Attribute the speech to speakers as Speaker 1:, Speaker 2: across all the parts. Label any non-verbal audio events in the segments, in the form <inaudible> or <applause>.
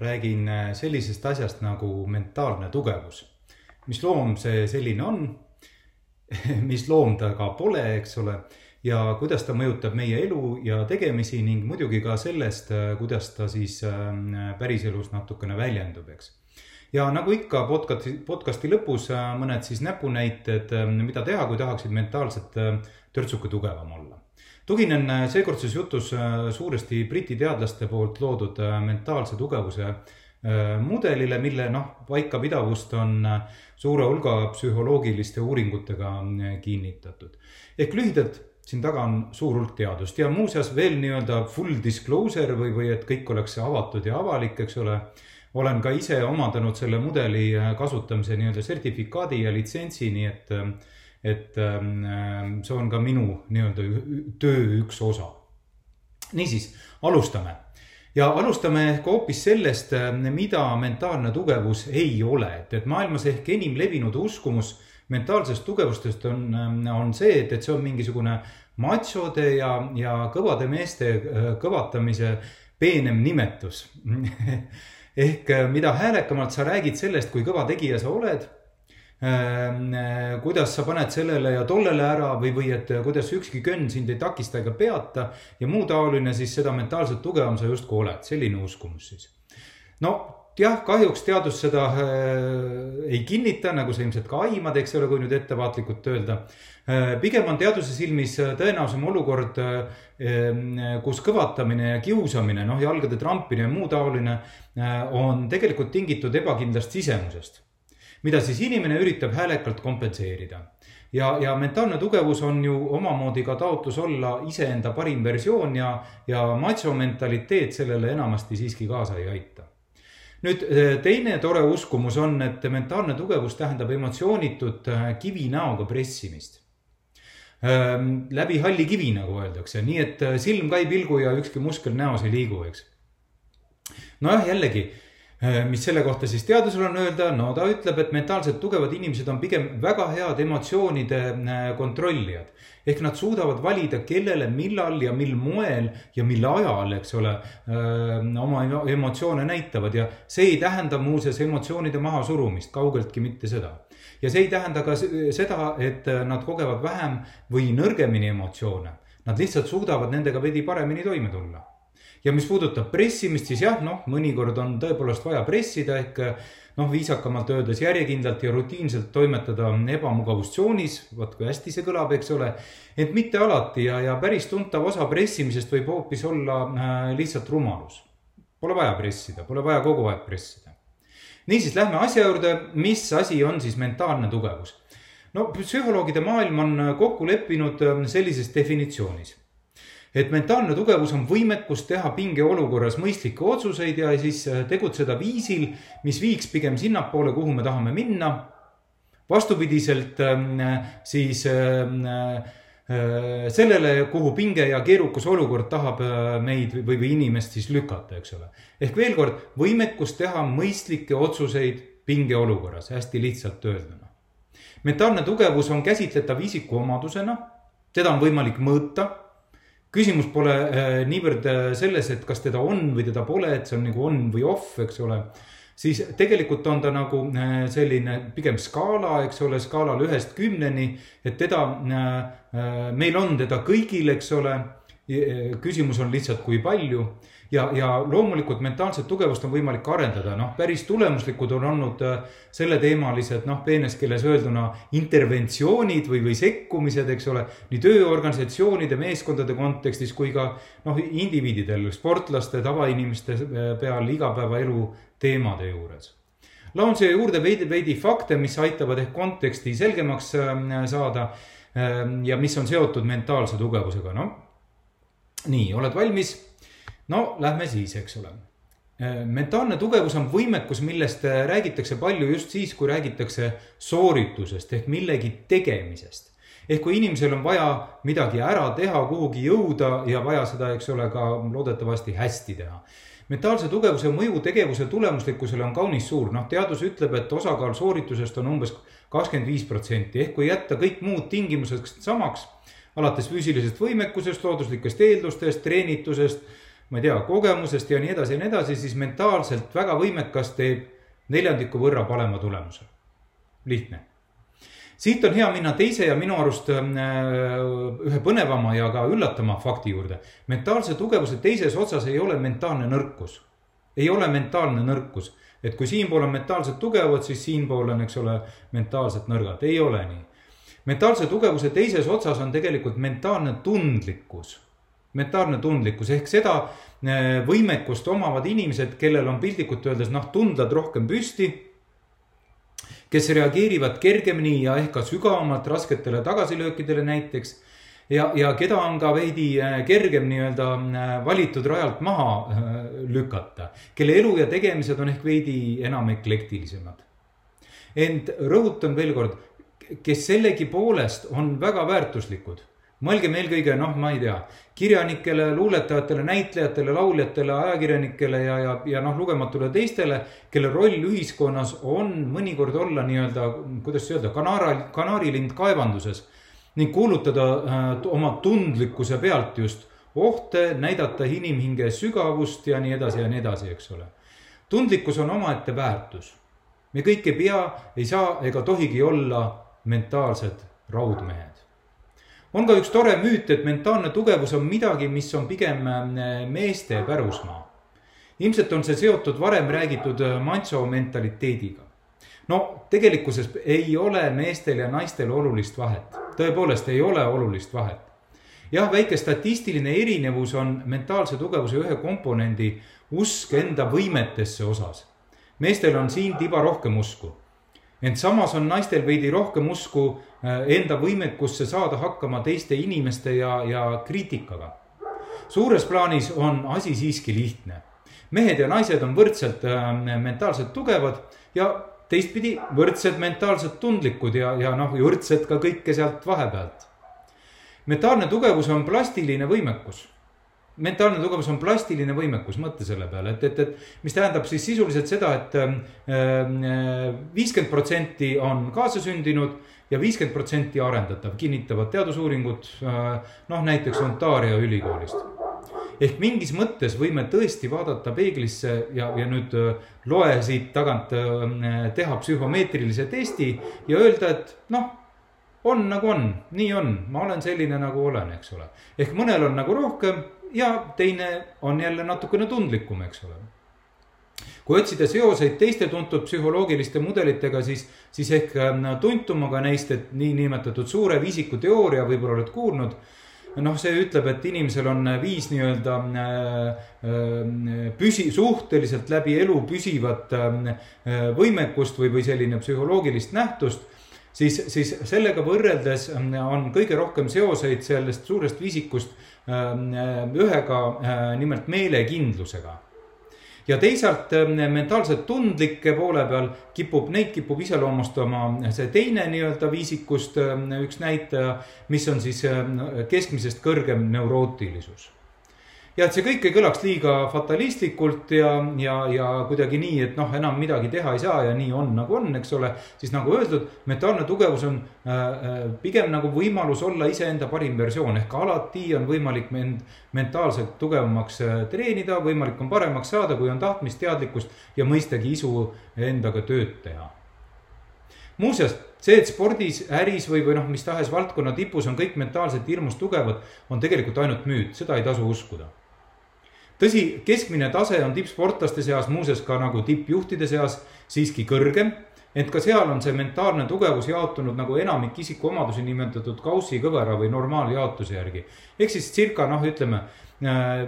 Speaker 1: räägin äh, sellisest asjast nagu mentaalne tugevus. mis loom see selline on? <laughs> mis loom ta ka pole, eks ole, ja kuidas ta mõjutab meie elu ja tegemisi ning muidugi ka sellest, äh, kuidas ta siis ähm, päriselus natukene väljendub, eks ja nagu ikka podcast'i, podcast'i lõpus äh, mõned siis näpunäited, mida teha, kui tahaksid mentaalselt törtsuke tugevam olla tuginen äh, seekordses jutus äh, suuresti Briti teadlaste poolt loodud äh, mentaalse tugevuse mudelile, mille noh, paikapidavust on suure hulga psühholoogiliste uuringutega kinnitatud. ehk lühidalt, siin taga on suur hulk teadust ja muuseas veel nii-öelda full disclosure või, või et kõik oleks avatud ja avalik, eks ole. olen ka ise omandanud selle mudeli kasutamise nii-öelda sertifikaadi ja litsentsi, nii et et ähm, see on ka minu nii-öelda töö üks osa. niisiis, alustame. Ja alustame ehk hoopis sellest, ähm, mida mentaalne tugevus ei ole, et, et maailmas ehk enim levinud uskumus mentaalsest tugevustest on, ähm, on see, et, et see on mingisugune machode ja, ja kõvade meeste äh, kõvatamise peenem nimetus. <laughs> Ehk äh, mida häälekamalt sa räägid sellest, kui kõva tegija sa oled kuidas sa paned sellele ja tollele ära või, või et eh, kuidas ükski könn sind ei takista ega peata ja muu taoline, siis seda mentaalselt tugevam sa justkui oled, selline uskumus siis. no jah, kahjuks teadus seda äh, ei kinnita, nagu sa ilmselt ka aimad, eks ole, kui nüüd ettevaatlikult öelda äh,. pigem on teaduse silmis tõenäosem olukord äh,, kus kõvatamine ja kiusamine, noh, jalgade trampimine ja muu taoline on tegelikult tingitud ebakindlast sisemusest mida siis inimene üritab häälekalt kompenseerida. ja, ja mentaalne tugevus on ju omamoodi ka taotlus olla iseenda parim versioon ja, ja macho mentaliteet sellele enamasti siiski kaasa ei aita nüüd teine tore uskumus on, et mentaalne tugevus tähendab emotsioonitut eh, kivinäoga pressimist ehm, läbi halli kivi, nagu öeldakse, nii et eh, silm ka ei pilgu ja ükski muskel näos ei liigu, eks. nojah, jällegi Äh, mis selle kohta siis teadusel on öelda, no ta ütleb, et mentaalselt tugevad inimesed on pigem väga head emotsioonide äh, kontrollijad. ehk nad suudavad valida, kellele, millal ja mil moel ja mil ajal, eks ole, äh, oma emotsioone näitavad ja see ei tähenda muuseas emotsioonide mahasurumist, kaugeltki mitte seda. ja see ei tähenda ka seda, et nad kogevad vähem või nõrgemini emotsioone. Nad lihtsalt suudavad nendega veidi paremini toime tulla ja mis puudutab pressimist, siis jah, noh, mõnikord on tõepoolest vaja pressida ehk noh, viisakamalt öeldes järjekindlalt ja rutiinselt toimetada ebamugavustsoonis, vot kui hästi see kõlab, eks ole. ent mitte alati ja, ja päris tuntav osa pressimisest võib hoopis olla äh, lihtsalt rumalus. Pole vaja pressida, pole vaja kogu aeg pressida. niisiis, lähme asja juurde, mis asi on siis mentaalne tugevus? no psühholoogide maailm on kokku leppinud äh, sellises definitsioonis et mentaalne tugevus on võimekus teha pingeolukorras mõistlikke otsuseid ja siis äh, tegutseda viisil, mis viiks pigem sinnapoole, kuhu me tahame minna. vastupidiselt ähm, siis ähm, äh, sellele, kuhu pinge ja keerukas olukord tahab äh, meid või, või inimest siis lükata, eks ole. ehk veel kord, võimekus teha mõistlikke otsuseid pingeolukorras, hästi lihtsalt öelduna. mentaalne tugevus on käsitletav isikuomadusena, teda on võimalik mõõta küsimus pole äh, niivõrd äh, selles, et kas teda on või teda pole, et see on nagu on või off, eks ole. siis tegelikult on ta nagu äh, selline pigem skaala, eks ole, skaalal ühest kümneni, et teda, meil on teda kõigil, eks ole. küsimus on lihtsalt, kui palju ja, ja loomulikult mentaalset tugevust on võimalik arendada, noh, päris tulemuslikud on olnud äh, selleteemalised, noh, peenes keeles öelduna interventsioonid või, või sekkumised, eks ole. nii tööorganisatsioonide, meeskondade kontekstis kui ka noh, indiviididel, sportlaste, tavainimeste äh, peal igapäevaelu teemade juures laon siia juurde veidi, veidi fakte, mis aitavad ehk konteksti selgemaks äh, saada. ja mis on seotud mentaalse tugevusega, noh. nii, oled valmis? No lähme siis, eks ole. mentaalne tugevus on võimekus, millest räägitakse palju just siis, kui räägitakse sooritusest ehk millegi tegemisest. ehk kui inimesel on vaja midagi ära teha, kuhugi jõuda ja vaja seda, eks ole, ka loodetavasti hästi teha mentaalse tugevuse mõju tegevuse tulemuslikkusele on kaunis suur, noh, teadus ütleb, et osakaal sooritusest on umbes kakskümmend viis protsenti, ehk kui jätta kõik muud tingimused samaks, alates füüsilisest võimekusest, looduslikest eeldustest, treenitusest, ma ei tea, kogemusest ja nii edasi ja nii edasi, siis mentaalselt väga võimekas teeb neljandiku võrra parema tulemuse. lihtne siit on hea minna teise ja minu arust äh, ühe põnevama ja ka üllatama fakti juurde. mentaalse tugevuse teises otsas ei ole mentaalne nõrkus. ei ole mentaalne nõrkus, et kui siinpool on mentaalselt tugevad, siis siinpool on, eks ole, mentaalselt nõrgad, ei ole nii. mentaalse tugevuse teises otsas on tegelikult mentaalne tundlikkus mentaalne tundlikkus ehk seda äh, võimekust omavad inimesed, kellel on piltlikult öeldes noh, tundlad rohkem püsti kes reageerivad kergemini ja ehk ka sügavamalt rasketele tagasilöökidele näiteks. ja, ja keda on ka veidi äh, kergem nii-öelda äh, valitud rajalt maha lükata, kelle elu ja tegemised on ehk veidi enam eklektilisemad. ent rõhutan veel kord, kes sellegipoolest on väga väärtuslikud mõelgem eelkõige, noh, ma ei tea, kirjanikele, luuletajatele, näitlejatele, lauljatele, ajakirjanikele ja, ja, ja noh, lugematule teistele, kelle roll ühiskonnas on mõnikord olla nii-öelda, kuidas öelda, kanaara, kanaarilind kaevanduses ning kuulutada äh, oma tundlikkuse pealt just ohte, näidata inimhinge sügavust ja nii edasi ja nii edasi, eks ole. tundlikkus on omaette väärtus. me kõik ei pea, ei saa ega tohigi olla mentaalsed raudmehed on ka üks tore müüt, et mentaalne tugevus on midagi, mis on pigem äh, meeste pärusmaa. ilmselt on see seotud varem räägitud äh, manso mentaliteediga. no tegelikkuses ei ole meestel ja naistel olulist vahet, tõepoolest ei ole olulist vahet. jah, väike statistiline erinevus on mentaalse tugevuse ühe komponendi usk enda võimetesse osas. meestel on siin tiba rohkem usku ent samas on naistel veidi rohkem usku äh, enda võimekusse saada hakkama teiste inimeste ja, ja kriitikaga. suures plaanis on asi siiski lihtne. mehed ja naised on võrdselt äh, mentaalselt tugevad ja teistpidi võrdselt mentaalselt tundlikud ja, ja noh, võrdselt ka kõike sealt vahepealt. mentaalne tugevus on plastiline võimekus mentaalne tugevus on plastiline võimekus, mõtle selle peale, et, et, et mis tähendab siis sisuliselt seda et, et ähm, äh, viiskümmend protsenti on kaasasündinud ja viiskümmend protsenti arendatav, kinnitavad teadusuuringud äh, noh, näiteks Ontario ülikoolist. ehk mingis mõttes võime tõesti vaadata peeglisse ja, ja nüüd äh, loe siit tagant teha psühhomeetrilise testi ja öelda, et noh on nagu on, nii on, ma olen selline nagu olen, eks ole. ehk mõnel on nagu rohkem ja teine on jälle natukene tundlikum, eks ole. kui otsida seoseid teiste tuntud psühholoogiliste mudelitega, siis, siis ehk ähm, tuntum ka neist, et niinimetatud suure viisiku teooria, võib-olla oled kuulnud noh, see ütleb, et inimesel on viis nii-öelda äh, äh, püsi, suhteliselt läbi elu püsivat äh, võimekust või, või selline psühholoogilist nähtust siis, siis sellega võrreldes ähm, on kõige rohkem seoseid sellest suurest viisikust ähm, äh, ühega, äh, nimelt meelekindlusega. ja teisalt ähm, mentaalselt tundlike poole peal kipub, neid kipub iseloomustama see teine nii-öelda viisikust üks näitaja, mis on siis keskmisest kõrgem neurootilisus ja et see kõik ei kõlaks liiga fatalistlikult ja, ja, ja kuidagi nii, et noh, enam midagi teha ei saa ja nii on nagu on, eks ole. siis nagu öeldud, mentaalne tugevus on äh, äh, pigem nagu võimalus olla iseenda parim versioon. Ehk alati on võimalik end mentaalselt tugevamaks äh, treenida, võimalik on paremaks saada, kui on tahtmist, teadlikkust ja mõistagi isu endaga tööd teha. Muuseas, see, et spordis, äris või, või noh, mis tahes valdkonna tipus on kõik mentaalselt hirmus tugevad, on tegelikult ainult müüt, seda ei tasu uskuda tõsi, keskmine tase on tippsportlaste seas, muuseas ka nagu tippjuhtide seas siiski kõrgem. ent ka seal on see mentaalne tugevus jaotunud nagu enamik isikuomadusi nimetatud Gaussi kõvera või normaaljaotuse järgi. ehk siis circa noh, ütleme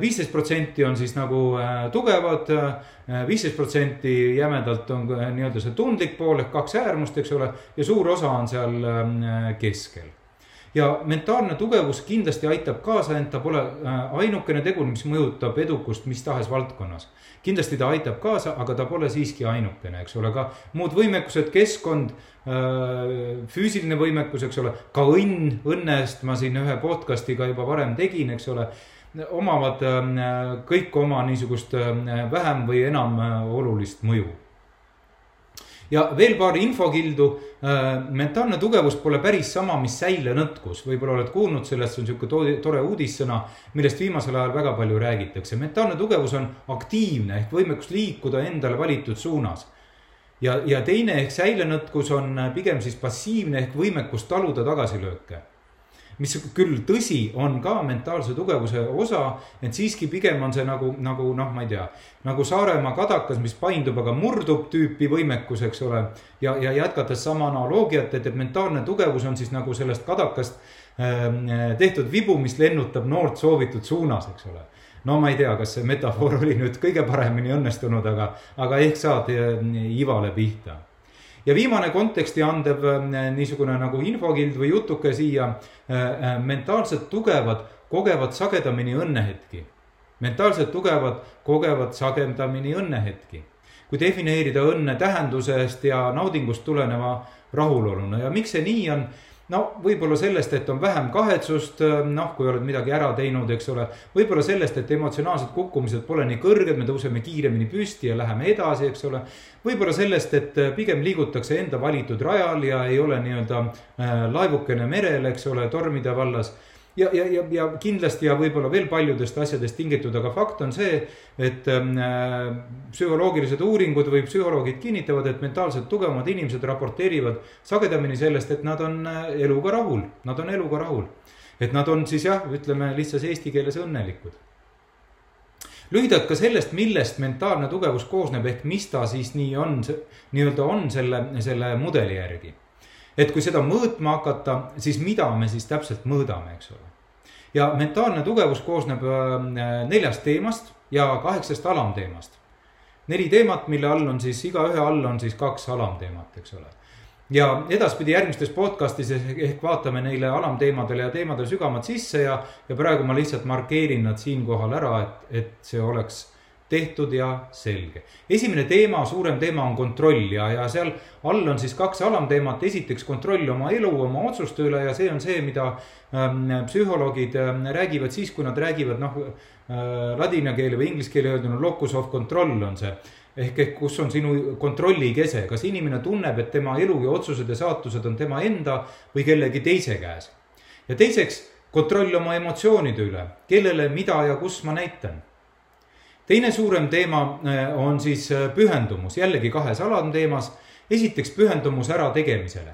Speaker 1: viisteist protsenti on siis nagu äh, tugevad, äh, viisteist protsenti jämedalt on äh, nii-öelda see tundlik pool ehk kaks äärmust, eks ole, ja suur osa on seal keskel ja mentaalne tugevus kindlasti aitab kaasa, ent ta pole äh, ainukene tegur, mis mõjutab edukust mis tahes valdkonnas. kindlasti ta aitab kaasa, aga ta pole siiski ainukene, eks ole, ka muud võimekused, keskkond, äh, füüsiline võimekus, eks ole, ka õnn, õnne eest ma siin ühe podcast'i ka juba varem tegin, eks ole omavad äh, kõik oma niisugust vähem või enam olulist mõju ja veel paar infokildu. Äh, mentaalne tugevus pole päris sama, mis säilenõtkus, võib-olla oled kuulnud sellest, see on sihuke tore uudissõna, millest viimasel ajal väga palju räägitakse. mentaalne tugevus on aktiivne ehk võimekus liikuda endale valitud suunas ja, ja teine ehk säilenõtkus on pigem siis passiivne ehk võimekus taluda tagasilööke mis küll tõsi, on ka mentaalse tugevuse osa, et siiski pigem on see nagu, nagu noh, ma ei tea, nagu Saaremaa kadakas, mis paindub, aga murdub tüüpi võimekus, eks ole. ja, ja jätkates sama analoogiat, et, et mentaalne tugevus on siis nagu sellest kadakast äh, tehtud vibu, mis lennutab noort soovitud suunas, eks ole no ma ei tea, kas see metafoor oli nüüd kõige paremini õnnestunud, aga, aga ehk saad ivale pihta ja viimane konteksti andev äh, niisugune nagu infokild või jutuke siia. Äh, äh, mentaalselt tugevad kogevad sagedamini õnnehetki. mentaalselt tugevad kogevad sagedamini õnnehetki. kui defineerida õnne tähendusest ja naudingust tuleneva rahuloluna ja miks see nii on no võib-olla sellest, et on vähem kahetsust, noh, kui oled midagi ära teinud, eks ole. võib-olla sellest, et emotsionaalsed kukkumised pole nii kõrged, me tõuseme kiiremini püsti ja läheme edasi, eks ole. võib-olla sellest, et pigem liigutakse enda valitud rajal ja ei ole nii-öelda äh, laevukene merel, eks ole, tormide vallas ja, ja, ja, ja kindlasti ja võib-olla veel paljudest asjadest tingitud, aga fakt on see, et ähm, äh, psühholoogilised uuringud või psühholoogid kinnitavad, et mentaalselt tugevamad inimesed raporteerivad sagedamini sellest, et nad on äh, eluga rahul, nad on eluga rahul. et nad on siis jah, ütleme lihtsas eesti keeles õnnelikud lühidalt ka sellest, millest mentaalne tugevus koosneb, ehk mis ta siis nii on, nii-öelda on selle, selle mudeli järgi et kui seda mõõtma hakata, siis mida me siis täpselt mõõdame, eks ole. Ja mentaalne tugevus koosneb äh, neljast teemast ja kaheksast alamteemast. neli teemat, mille all on siis igaühe all on siis kaks alamteemat, eks ole ja edaspidi järgmistes podcast'is ehk vaatame neile alamteemadele ja teemadele sügavamalt sisse ja, ja praegu ma lihtsalt markeerin nad siinkohal ära, et, et see oleks tehtud ja selge. esimene teema, suurem teema on kontroll ja, ja seal all on siis kaks alamteemat. esiteks kontroll oma elu, oma otsuste üle ja see on see, mida ähm, psühholoogid ähm, räägivad siis, kui nad räägivad noh äh,, ladina keele või inglise keele öelduna locus of control on see ehk, ehk kus on sinu kontrolli kese, kas inimene tunneb, et tema elu ja otsused ja saatused on tema enda või kellegi teise käes. ja teiseks kontroll oma emotsioonide üle, kellele, mida ja kus ma näitan teine suurem teema äh, on siis äh, pühendumus, jällegi kahes alamteemas. esiteks pühendumus ärategemisele.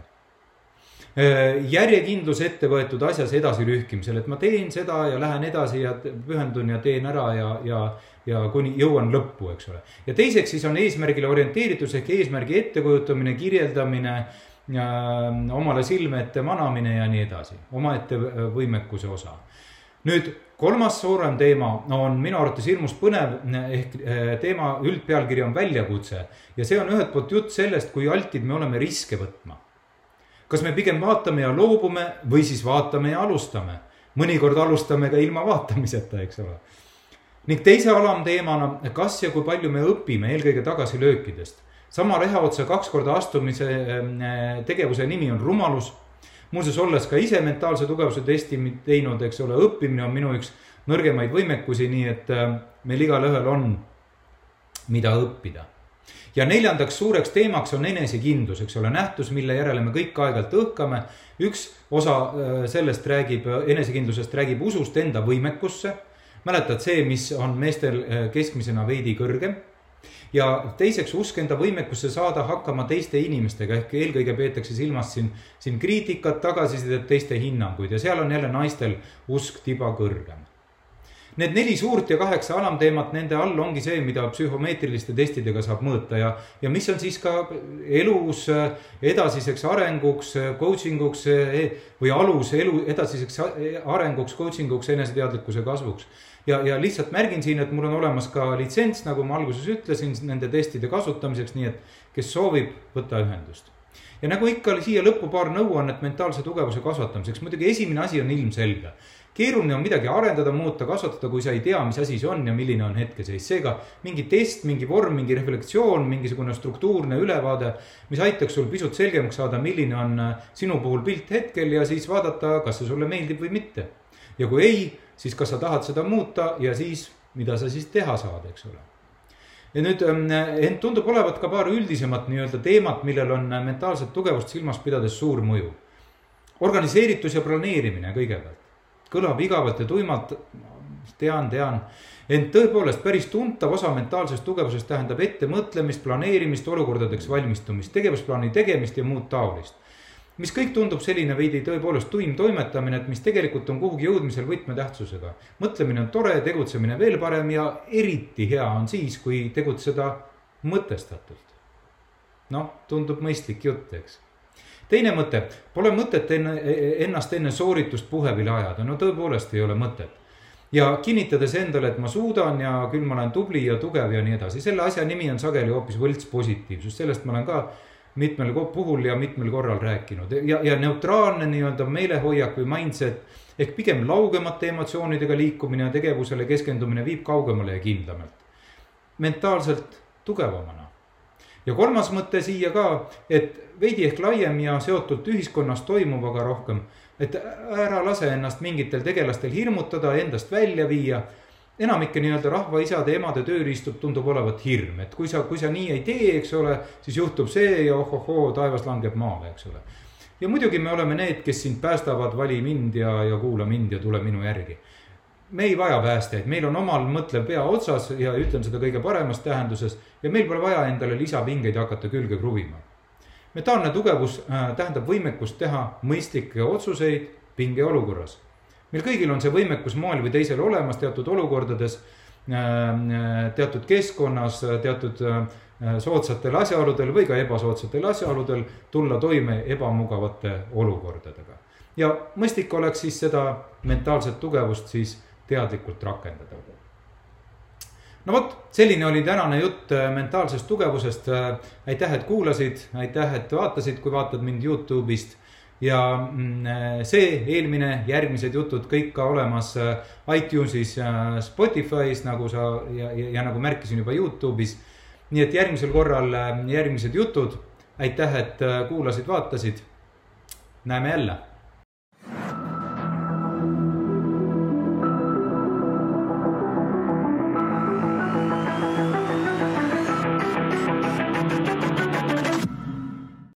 Speaker 1: Äh, järjekindlus ette võetud asjas edasilühkimisel, et ma teen seda ja lähen edasi ja pühendun ja teen ära ja, ja, ja kuni jõuan lõppu, eks ole. ja teiseks siis on eesmärgile orienteeritus ehk eesmärgi ettekujutamine, kirjeldamine omale silme ette manamine ja nii edasi, omaette võimekuse osa. nüüd kolmas suurem teema on minu arvates hirmus põnev ehk eh, teema üldpealkiri on väljakutse ja see on ühelt poolt jutt sellest, kui altid me oleme riske võtma. kas me pigem vaatame ja loobume või siis vaatame ja alustame, mõnikord alustame ka ilma vaatamiseta, eks ole. ning teise alamteemana, kas ja kui palju me õpime eelkõige tagasilöökidest. sama reha otsa kaks korda astumise eh, tegevuse nimi on rumalus muuseas, olles ka ise mentaalse tugevuse testi teinud, eks ole, õppimine on minu üks nõrgemaid võimekusi, nii et äh, meil igalühel on, mida õppida. ja neljandaks suureks teemaks on enesekindlus, eks ole, nähtus, mille järele me kõik aeg-ajalt õhkame. üks osa äh, sellest räägib, enesekindlusest räägib usust enda võimekusse. mäletad, see, mis on meestel äh, keskmisena veidi kõrgem ja teiseks usk enda võimekusse saada hakkama teiste inimestega ehk eelkõige peetakse silmas siin, siin kriitikat, tagasisidet, teiste hinnanguid ja seal on jälle naistel usk tiba kõrgem. Need neli suurt ja kaheksa alamteemat, nende all ongi see, mida psühhomeetriliste testidega saab mõõta ja, ja mis on siis ka elus edasiseks arenguks, coaching uks või alus elu edasiseks arenguks, coaching uks, eneseteadlikkuse kasvuks. Ja, ja lihtsalt märgin siin, et mul on olemas ka litsents, nagu ma alguses ütlesin, nende testide kasutamiseks, nii et kes soovib, võta ühendust. ja nagu ikka siia lõppu paar nõuannet mentaalse tugevuse kasvatamiseks, muidugi esimene asi on ilmselge keeruline on midagi arendada, muuta, kasvatada, kui sa ei tea, mis asi see on ja milline on hetkeseis. seega mingi test, mingi vorm, mingi reflektsioon, mingisugune struktuurne ülevaade, mis aitaks sul pisut selgemaks saada, milline on äh, sinu puhul pilt hetkel ja siis vaadata, kas see sulle meeldib või mitte. ja kui ei, siis kas sa tahad seda muuta ja siis, mida sa siis teha saad, eks ole ja nüüd ähm, ent tundub olevat ka paar üldisemat nii-öelda teemat, millel on äh, mentaalset tugevust silmas pidades suur mõju. organiseeritus ja planeerimine kõigepealt kõlab igavalt ja tuimalt, tean, tean. ent tõepoolest päris tuntav osa mentaalsest tugevusest tähendab ettemõtlemist, planeerimist, olukordadeks valmistumist, tegevusplaani tegemist ja muud taolist mis kõik tundub selline veidi tõepoolest tuim toimetamine, et mis tegelikult on kuhugi jõudmisel võtmetähtsusega. mõtlemine on tore, tegutsemine veel parem ja eriti hea on siis, kui tegutseda mõtestatult. noh, tundub mõistlik jutt, eks teine mõte, pole mõtet enne, ennast enne sooritust puhevile ajada, no tõepoolest ei ole mõtet. ja kinnitades endale, et ma suudan ja küll ma olen tubli ja tugev ja nii edasi, selle asja nimi on sageli hoopis võltspositiivsus, sellest ma olen ka mitmel puhul ja mitmel korral rääkinud. Ja, ja neutraalne nii-öelda meelehoiak või mindset ehk pigem laugemate emotsioonidega liikumine ja tegevusele keskendumine viib kaugemale ja kindlamalt. mentaalselt tugevamana ja kolmas mõte siia ka, et veidi ehk laiem ja seotult ühiskonnas toimuvaga rohkem. et ära lase ennast mingitel tegelastel hirmutada, endast välja viia. enamike nii-öelda rahvaisade-emade tööriistub, tundub olevat hirm, et kui sa, kui sa nii ei tee, eks ole, siis juhtub see ja ohohoo, taevas langeb maale, eks ole. ja muidugi me oleme need, kes sind päästavad, vali mind ja, ja kuula mind ja tule minu järgi me ei vaja päästjaid, meil on omal mõtlev pea otsas ja ütlen seda kõige paremas tähenduses ja meil pole vaja endale lisapingeid hakata külge kruvima. mentaalne tugevus äh, tähendab võimekust teha mõistlikke otsuseid pingeolukorras. meil kõigil on see võimekus moel või teisel olemas teatud olukordades, äh, äh, teatud keskkonnas, teatud soodsatel asjaoludel või ka ebasoodsatel asjaoludel tulla toime ebamugavate olukordadega. ja mõistlik oleks siis seda mentaalset tugevust siis teadlikult rakendada. no vot, selline oli tänane jutt äh, mentaalsest tugevusest. Äh, aitäh, et kuulasid, aitäh, et vaatasid, kui vaatad mind Youtube'ist ja mm, äh, see, eelmine, järgmised jutud kõik ka olemas iTunesis, Spotify's nagu sa ja, ja, ja nagu märkisin juba Youtube'is. nii et järgmisel korral järgmised jutud. aitäh, et kuulasid, vaatasid. näeme jälle